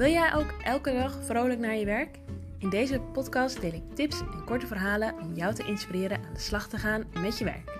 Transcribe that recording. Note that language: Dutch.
Wil jij ook elke dag vrolijk naar je werk? In deze podcast deel ik tips en korte verhalen om jou te inspireren aan de slag te gaan met je werk.